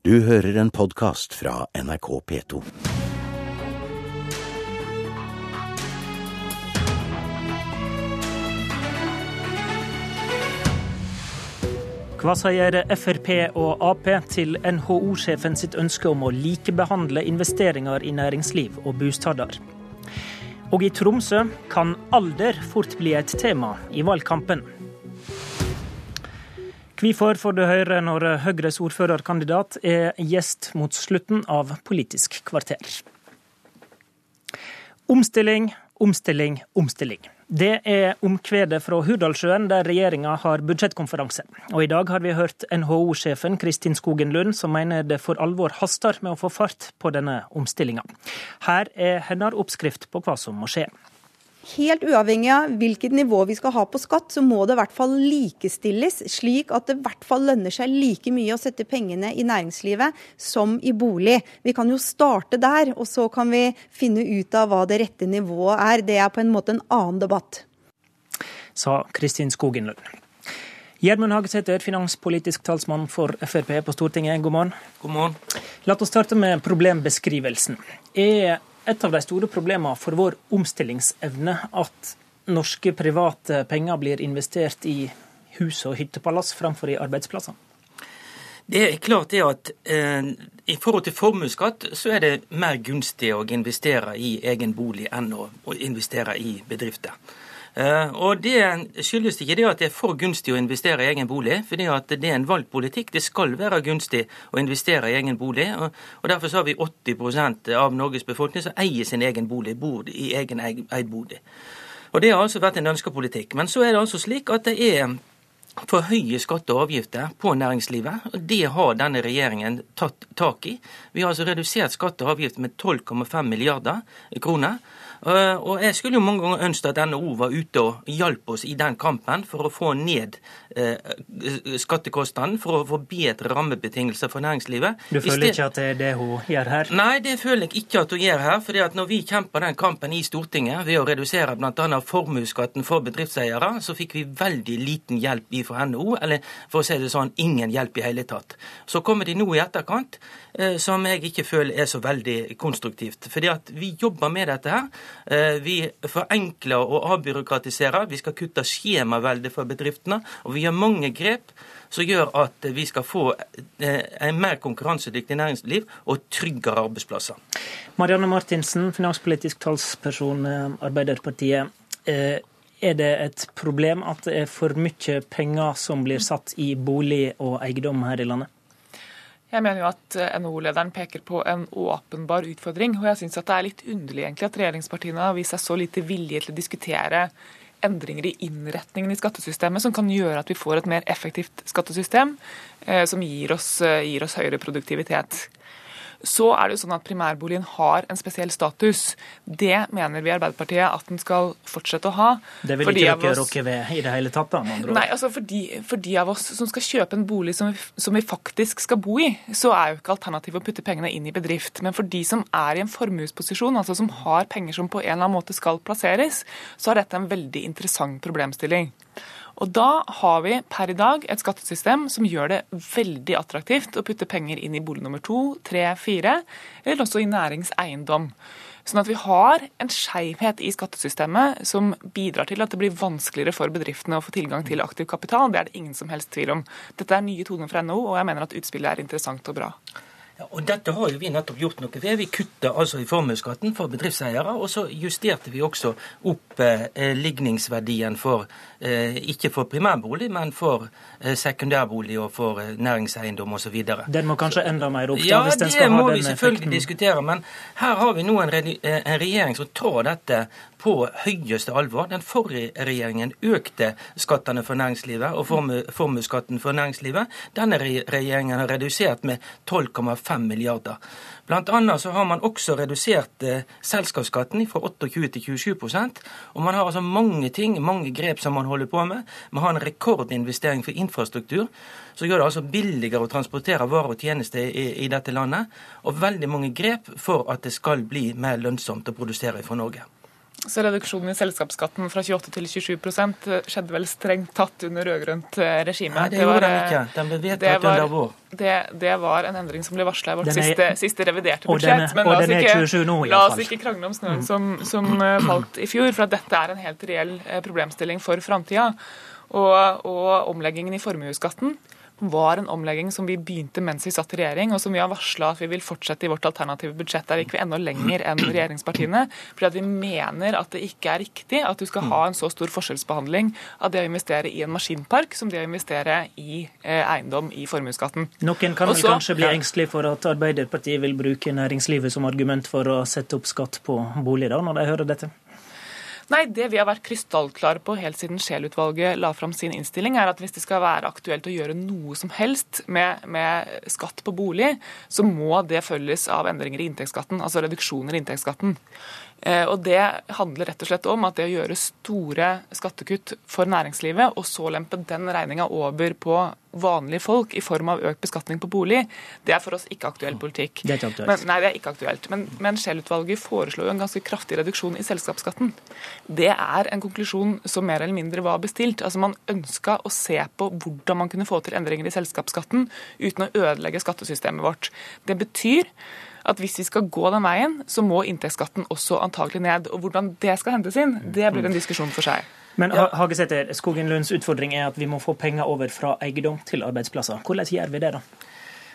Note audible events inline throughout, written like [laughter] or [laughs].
Du hører en podkast fra NRK P2. Hva sier Frp og Ap til NHO-sjefen sitt ønske om å likebehandle investeringer i næringsliv og bostader? Og i Tromsø kan alder fort bli et tema i valgkampen. Hvorfor får du høre når Høyres ordførerkandidat er gjest mot slutten av Politisk kvarter. Omstilling, omstilling, omstilling. Det er omkvedet fra Hurdalssjøen, der regjeringa har budsjettkonferanse. Og i dag har vi hørt NHO-sjefen Kristin Skogen Lund, som mener det for alvor haster med å få fart på denne omstillinga. Her er hennes oppskrift på hva som må skje. Helt uavhengig av hvilket nivå vi skal ha på skatt, så må det i hvert fall likestilles, slik at det i hvert fall lønner seg like mye å sette pengene i næringslivet som i bolig. Vi kan jo starte der, og så kan vi finne ut av hva det rette nivået er. Det er på en måte en annen debatt. Sa Kristin Skogenlund. Gjermund Hagesæter, finanspolitisk talsmann for Frp på Stortinget, god morgen. God morgen. La oss starte med problembeskrivelsen. Er et av de store problemene for vår omstillingsevne at norske private penger blir investert i hus og hyttepalass framfor i arbeidsplasser? Det er klart det at eh, I forhold til formuesskatt så er det mer gunstig å investere i egen bolig enn å, å investere i bedrifter. Eh, og Det skyldes ikke det at det er for gunstig å investere i egen bolig, fordi det er en valgt politikk. Det skal være gunstig å investere i egen bolig. og Derfor har vi 80% av Norges befolkning som eier sin egen bolig, bor i egen eid bolig. Og Det har altså vært en ønska politikk. Men så er det altså slik at det er for høye skatter og avgifter på næringslivet. og Det har denne regjeringen tatt tak i. Vi har altså redusert skatter og avgifter med 12,5 milliarder kroner. Eh, og Jeg skulle jo mange ganger ønske at NHO var ute og hjalp oss i den kampen for å få ned skattekostnaden, for å få bedre rammebetingelser for næringslivet. Du føler ikke at det er det hun gjør her? Nei, det føler jeg ikke at hun gjør her. fordi at når vi kjemper den kampen i Stortinget ved å redusere bl.a. formuesskatten for bedriftseiere, så fikk vi veldig liten hjelp fra NHO, eller for å si det sånn, ingen hjelp i hele tatt. Så kommer de nå i etterkant, eh, som jeg ikke føler er så veldig konstruktivt. fordi at vi jobber med dette her. Eh, vi forenkler og avbyråkratiserer. Vi skal kutte skjemaveldet for bedriftene. Og vi gjør mange grep som gjør at vi skal få eh, en mer konkurransedyktig næringsliv og tryggere arbeidsplasser. Marianne Martinsen, finanspolitisk talsperson Arbeiderpartiet. Eh, er det et problem at det er for mye penger som blir satt i bolig og eiendom her i landet? Jeg mener jo at eh, NHO-lederen peker på en åpenbar utfordring. Og jeg syns det er litt underlig egentlig at regjeringspartiene har vist seg så lite vilje til å diskutere endringer i innretningen i skattesystemet som kan gjøre at vi får et mer effektivt skattesystem eh, som gir oss, eh, gir oss høyere produktivitet. Så er det jo sånn at primærboligen har en spesiell status. Det mener vi i Arbeiderpartiet at den skal fortsette å ha. Det vil ikke dere rokke ved i det hele tatt? da, med Nei, altså for de, for de, av oss som skal kjøpe en bolig som vi, som vi, faktisk skal bo i, så er jo ikke alternativet å putte pengene inn i bedrift. Men for de som er i en formuesposisjon, altså som har penger som på en eller annen måte skal plasseres, så er dette en veldig interessant problemstilling. Og Da har vi per i dag et skattesystem som gjør det veldig attraktivt å putte penger inn i bolig nummer to, tre, fire, eller også i næringseiendom. Sånn at vi har en skeivhet i skattesystemet som bidrar til at det blir vanskeligere for bedriftene å få tilgang til aktiv kapital. Det er det ingen som helst tvil om. Dette er nye toner fra NHO, og jeg mener at utspillet er interessant og bra. Og Dette har jo vi nettopp gjort noe ved. Vi kutta altså i formuesskatten for bedriftseiere. Og så justerte vi også opp eh, ligningsverdien for eh, ikke for primærbolig, men for eh, sekundærbolig og for eh, næringseiendom osv. Den må kanskje enda mer opp? Ja, hvis den skal det må ha vi selvfølgelig effekten. diskutere. Men her har vi nå en, eh, en regjering som tar dette på høyeste alvor. Den forrige regjeringen økte skattene for næringslivet og formuesskatten for næringslivet. Denne regjeringen har redusert med 12,5 milliarder. Blant annet så har man også redusert eh, selskapsskatten fra 28 til 27 Og man har altså mange ting, mange grep som man holder på med. Man har en rekordinvestering for infrastruktur som gjør det altså billigere å transportere varer og tjenester i, i dette landet. Og veldig mange grep for at det skal bli mer lønnsomt å produsere fra Norge. Så reduksjonen i selskapsskatten fra 28 til 27% skjedde vel strengt tatt under rød-grønt regime? Nei, det, gjorde den ikke. Den ble vedtatt under vår. Det, det, var en endring som ble varsla i vårt er, siste, siste, reviderte budsjett. men la oss, ikke, nå, la oss ikke krangle om snøen mm. som, som falt i fjor, for dette er en helt reell problemstilling for framtida. Og, og omleggingen i formuesskatten var en omlegging som vi begynte mens vi satt i regjering, og som vi har varsla at vi vil fortsette i vårt alternative budsjett. Der gikk vi enda lenger enn regjeringspartiene. fordi at vi mener at det ikke er riktig at du skal ha en så stor forskjellsbehandling av det å investere i en maskinpark som det å investere i eh, eiendom i formuesskatten. Noen kan vel kanskje bli engstelig for at Arbeiderpartiet vil bruke næringslivet som argument for å sette opp skatt på bolig, da, når de hører dette? Nei, Det vi har vært krystallklare på helt siden Scheel-utvalget la fram sin innstilling, er at hvis det skal være aktuelt å gjøre noe som helst med, med skatt på bolig, så må det følges av endringer i inntektsskatten, altså reduksjoner i inntektsskatten. Eh, og Det handler rett og slett om at det å gjøre store skattekutt for næringslivet, og så lempe den regninga over på vanlige folk i form av økt beskatning på bolig, det er for oss ikke aktuell politikk. Det er ikke aktuelt. Men, nei, det er ikke aktuelt. Men, men Scheel-utvalget foreslo jo en ganske kraftig reduksjon i selskapsskatten. Det er en konklusjon som mer eller mindre var bestilt. Altså Man ønska å se på hvordan man kunne få til endringer i selskapsskatten uten å ødelegge skattesystemet vårt. Det betyr at hvis vi skal gå den veien, så må inntektsskatten også antagelig ned. Og hvordan det skal hentes inn, det blir en diskusjon for seg. Men Hagesæter, Skogen Lunds utfordring er at vi må få penger over fra eiendom til arbeidsplasser. Hvordan gjør vi det, da?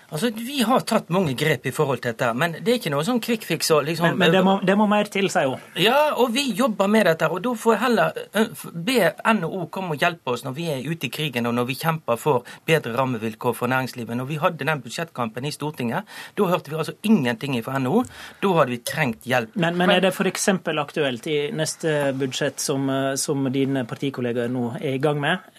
Altså, Vi har tatt mange grep i forhold til dette, men det er ikke noe sånn quick fix. Liksom, men, men det, må, det, må, mer til, sier hun. Ja, og vi jobber med dette. og Da får jeg heller be NHO komme og hjelpe oss når vi er ute i krigen og når vi kjemper for bedre rammevilkår for næringslivet. Når vi hadde den budsjettkampen i Stortinget, da hørte vi altså ingenting fra NHO. Da hadde vi trengt hjelp. Men, men er det f.eks. aktuelt i neste budsjett, som, som dine partikollegaer nå er i gang med,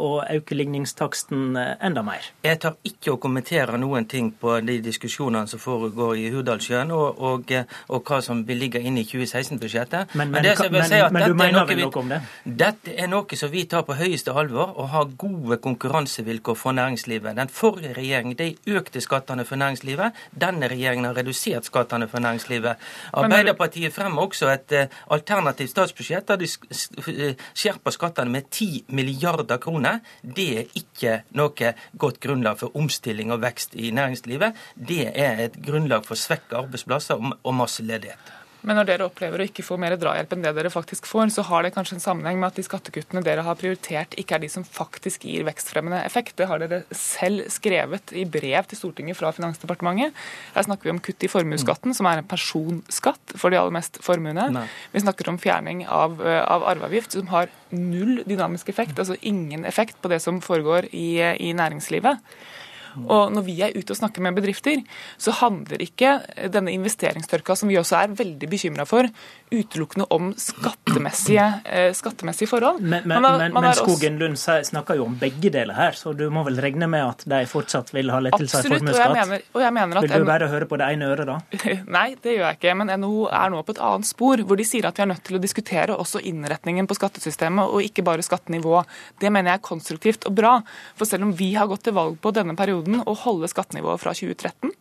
å øke ligningstaksten enda mer? Jeg tar ikke å kommentere noe noen ting på de diskusjonene som foregår i Hurdalssjøen, og, og, og, hva som vil ligge inne i 2016-budsjettet. Men, men, men, men du mener vel noe om det? Dette er noe som vi tar på høyeste alvor, og har gode konkurransevilkår for næringslivet. Den forrige regjeringen de økte skattene for næringslivet. Denne regjeringen har redusert skattene for næringslivet. Arbeiderpartiet fremmer også et uh, alternativt statsbudsjett der de eh, skjerper skattene med 10 milliarder kroner. Det er ikke noe godt grunnlag for omstilling og vekst i næringslivet, det er et grunnlag for svekka arbeidsplasser og masse ledighet. Men når dere opplever å ikke få mer drahjelp enn det dere faktisk får, så har det kanskje en sammenheng med at de skattekuttene dere har prioritert, ikke er de som faktisk gir vekstfremmende effekt. Det har dere selv skrevet i brev til Stortinget fra Finansdepartementet. Her snakker vi om kutt i formuesskatten, som er en personskatt for de aller mest formuende. Vi snakker om fjerning av, eh, av arveavgift, som har null dynamisk effekt, altså ingen effekt på det som foregår i, i næringslivet. Og når vi er ute og snakker med bedrifter, så handler ikke denne investeringstørka, som vi også er veldig bekymra for, utelukkende om skattemessige, eh, skattemessige forhold. Men, men, har, men, Skogen Lund snakker jo om begge deler her, så du må vel regne med at de fortsatt vil ha lettelse i formuesskatt? Vil du bare høre på det ene øret, da? [laughs] Nei, det gjør jeg ikke. Men NHO er nå på et annet spor, hvor de sier at vi er nødt til å diskutere også innretningen på skattesystemet, og ikke bare skattenivået. Det mener jeg er konstruktivt og bra. For selv om vi har gått til valg på denne perioden perioden å holde skattenivået fra 2013,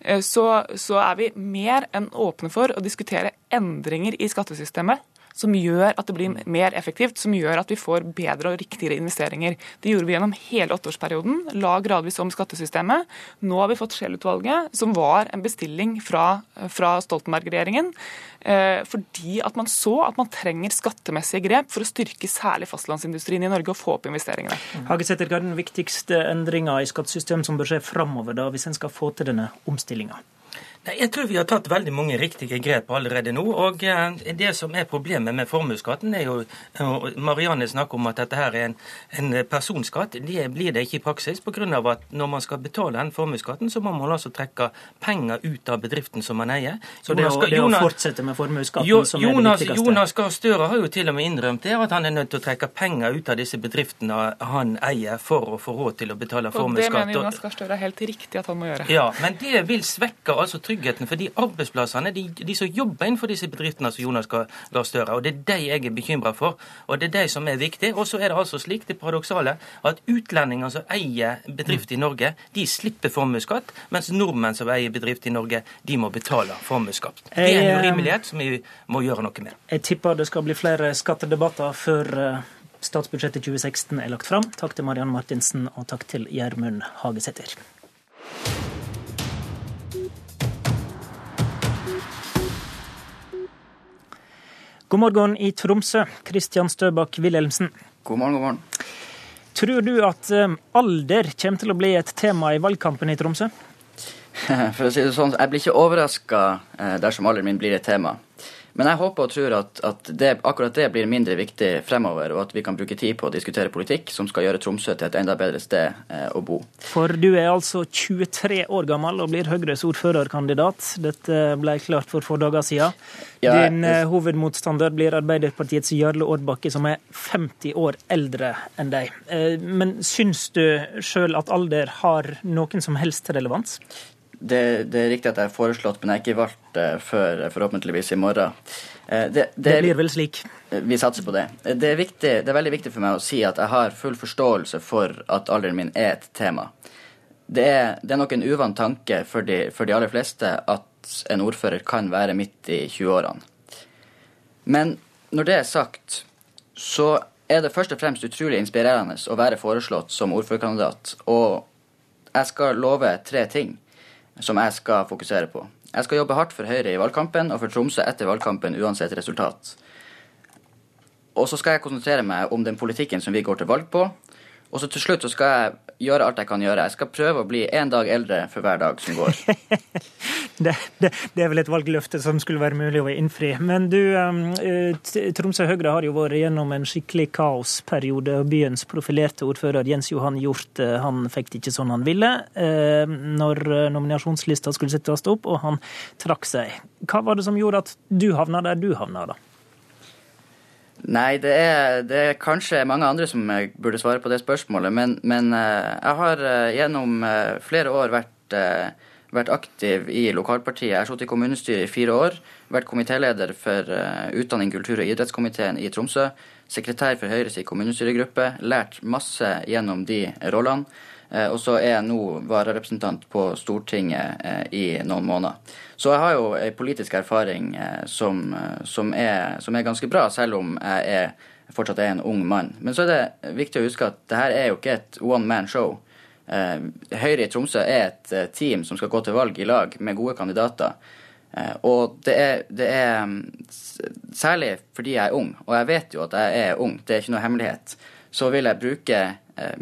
eh, så, så er vi mer enn åpne for å diskutere endringer i skattesystemet som gjør at det blir mer effektivt, som gjør at vi får bedre og riktigere investeringer. Det gjorde vi gjennom hele åtteårsperioden. La gradvis om skattesystemet. Nå har vi fått Scheel-utvalget, som var en bestilling fra, fra Stoltenberg-regjeringen. Eh, fordi at man så at man trenger skattemessige grep for å styrke særlig fastlandsindustrien i Norge og få opp investeringene. Hagesæter, hva er den viktigste endringa i skattesystemet som bør skje framover, hvis en skal få til denne omstillinga? Nei, Jeg tror vi har tatt veldig mange riktige grep allerede nå. og eh, Det som er problemet med formuesskatten, er jo Marianne snakker om at dette her er en, en personskatt. Det blir det ikke i praksis. På grunn av at når man skal betale den formuesskatten, så må man altså trekke penger ut av bedriften som man eier. Så det, skal, det å fortsette med formuesskatten jo, som er det viktigste? Jonas Gahr Støre har jo til og med innrømt det, at han er nødt til å trekke penger ut av disse bedriftene han eier for å få råd til å betale formuesskatt. Og det mener Jonas Gahr Støre er helt riktig at han må gjøre. Ja, men det vil svekke altså tryggheten for de arbeidsplassene, de, de som jobber innenfor disse bedriftene som Jonas Gahr Støre. Og det er de jeg er bekymra for, og det er de som er viktige. Og så er det altså slik, det paradoksale, at utlendinger som eier bedrift i Norge, de slipper formuesskatt, mens nordmenn som eier bedrift i Norge, de må betale formuesskatt. Det er en eh, urimelighet som vi må gjøre noe med. Jeg tipper det skal bli flere skattedebatter før eh, statsbudsjettet 2016 er lagt fram. Takk til Marianne Martinsen, og takk til Gjermund Hagesæter. God morgen i Tromsø, Kristian Støbakk Wilhelmsen. God morgen, god morgen. Tror du at eh, alder kommer til å bli et tema i valgkampen i Tromsø? [laughs] For å si det sånn, jeg blir ikke overraska dersom alderen min blir et tema. Men jeg håper og tror at, at det, akkurat det blir mindre viktig fremover, og at vi kan bruke tid på å diskutere politikk som skal gjøre Tromsø til et enda bedre sted eh, å bo. For du er altså 23 år gammel og blir Høyres ordførerkandidat. Dette ble klart for få dager siden. Ja, Din eh, hovedmotstander blir Arbeiderpartiets Jarle Aardbakke, som er 50 år eldre enn deg. Eh, Men syns du sjøl at alder har noen som helst relevans? Det, det er riktig at jeg er foreslått, men jeg er ikke valgt det før eh, forhåpentligvis i morgen. Eh, det, Det blir vel slik. Vi satser på det. Det er, viktig, det er veldig viktig for meg å si at jeg har full forståelse for at alderen min er et tema. Det er, det er nok en uvant tanke for de, for de aller fleste at en ordfører kan være midt i 20-årene. Men når det er sagt, så er det først og fremst utrolig inspirerende å være foreslått som ordførerkandidat. Og jeg skal love tre ting som jeg skal fokusere på. Jeg skal jobbe hardt for Høyre i valgkampen og for Tromsø etter valgkampen uansett resultat. Og så skal jeg konsentrere meg om den politikken som vi går til valg på. Og så til slutt så skal jeg gjøre alt jeg kan gjøre. Jeg skal prøve å bli én dag eldre for hver dag som går. [laughs] Det, det, det er vel et valgløfte som skulle være mulig å innfri. Men du, eh, Tromsø Høyre har jo vært gjennom en skikkelig kaosperiode. og Byens profilerte ordfører Jens Johan Hjort eh, han fikk det ikke sånn han ville eh, når nominasjonslista skulle settes opp, og han trakk seg. Hva var det som gjorde at du havna der du havna, da? Nei, det er, det er kanskje mange andre som burde svare på det spørsmålet, men, men jeg har gjennom flere år vært, vært aktiv i lokalpartiet. Jeg har sittet i kommunestyret i fire år, vært komitéleder for eh, utdanning, kultur og idrettskomiteen i Tromsø, sekretær for Høyres kommunestyregruppe, lært masse gjennom de rollene. Eh, Og så er jeg nå vararepresentant på Stortinget eh, i noen måneder. Så jeg har jo en politisk erfaring som, som, er, som er ganske bra, selv om jeg er, fortsatt er en ung mann. Men så er det viktig å huske at det her er jo ikke et one man show. Eh, Høyre i Tromsø er et eh, team som skal gå til valg i lag med gode kandidater. Eh, Og det er, det er mm, Særlig fordi jeg er ung, og jeg vet jo at jeg er ung, det er ikke noe hemmelighet, så vil jeg bruke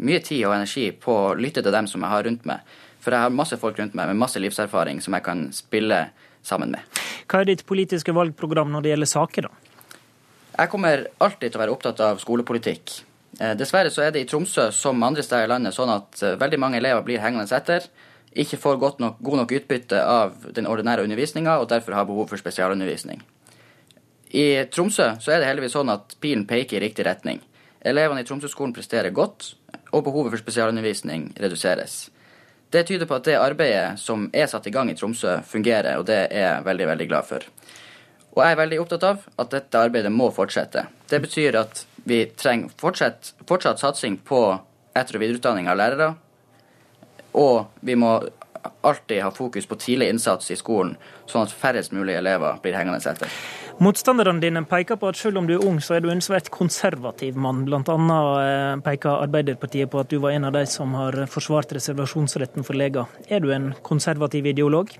mye tid og energi på å lytte til dem som jeg har rundt meg. For jeg har masse folk rundt meg med masse livserfaring som jeg kan spille sammen med. Hva er ditt politiske valgprogram når det gjelder saker, da? Jeg kommer alltid til å være opptatt av skolepolitikk. Eh, Dessverre så er det i Tromsø som andre steder i landet sånn at eh, veldig mange elever blir hengende etter, ikke får godt nok, god nok utbytte av den ordinære undervisninga og derfor har behov for spesialundervisning. I Tromsø så er det heldigvis sånn at pilen peker i riktig retning. Elevene i Tromsø-skolen presterer godt, og behovet for spesialundervisning reduseres. Det tyder på at det arbeidet som er satt i gang i Tromsø, fungerer, og det er jeg veldig, veldig glad for. Og jeg er veldig opptatt av at dette arbeidet må fortsette. Det betyr at vi trenger fortsatt, fortsatt satsing på etter- og videreutdanning av lærere, og vi må alltid ha fokus på tidlig innsats i skolen, sånn at færrest mulig elever blir hengende etter. Motstanderne dine peker på at selv om du er ung, så er du en svært konservativ mann. Blant annet eh, peker Arbeiderpartiet på at du var en av de som har forsvart reservasjonsretten for leger. Er du en konservativ ideolog?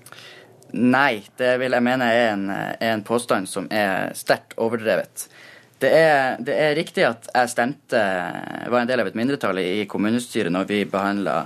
Nei, det vil jeg mene er en, er en påstand som er sterkt overdrevet. Det er, det er riktig at jeg stemte, var en del av et mindretall i kommunestyret når vi behandla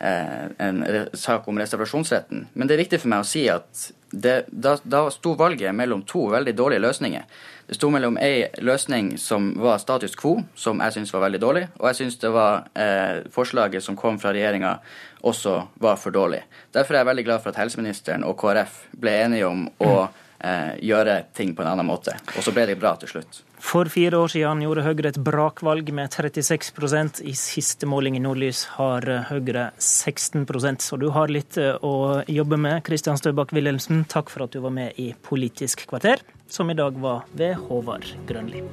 eh, en sak om reservasjonsretten. Men det er viktig for meg å si at det, da, da sto valget mellom to veldig dårlige løsninger. Det sto mellom ei løsning som var status quo, som jeg syns var veldig dårlig, og jeg syns det var eh, forslaget som kom fra regjeringa også var for dårlig. Derfor er jeg veldig glad for at helseministeren og KrF ble enige om å eh, gjøre ting på en annen måte. Og så ble det bra til slutt. For fire år siden gjorde Høyre et brakvalg med 36% I siste måling i Nordlys har Høyre 16% så du har litt eh, å jobbe med. Kristian Støbakk Wilhelmsen, takk for at du var med i Politisk kvarter, som i dag var ved Håvard Grønli.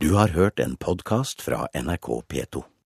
Du har hørt en podkast fra NRK P2.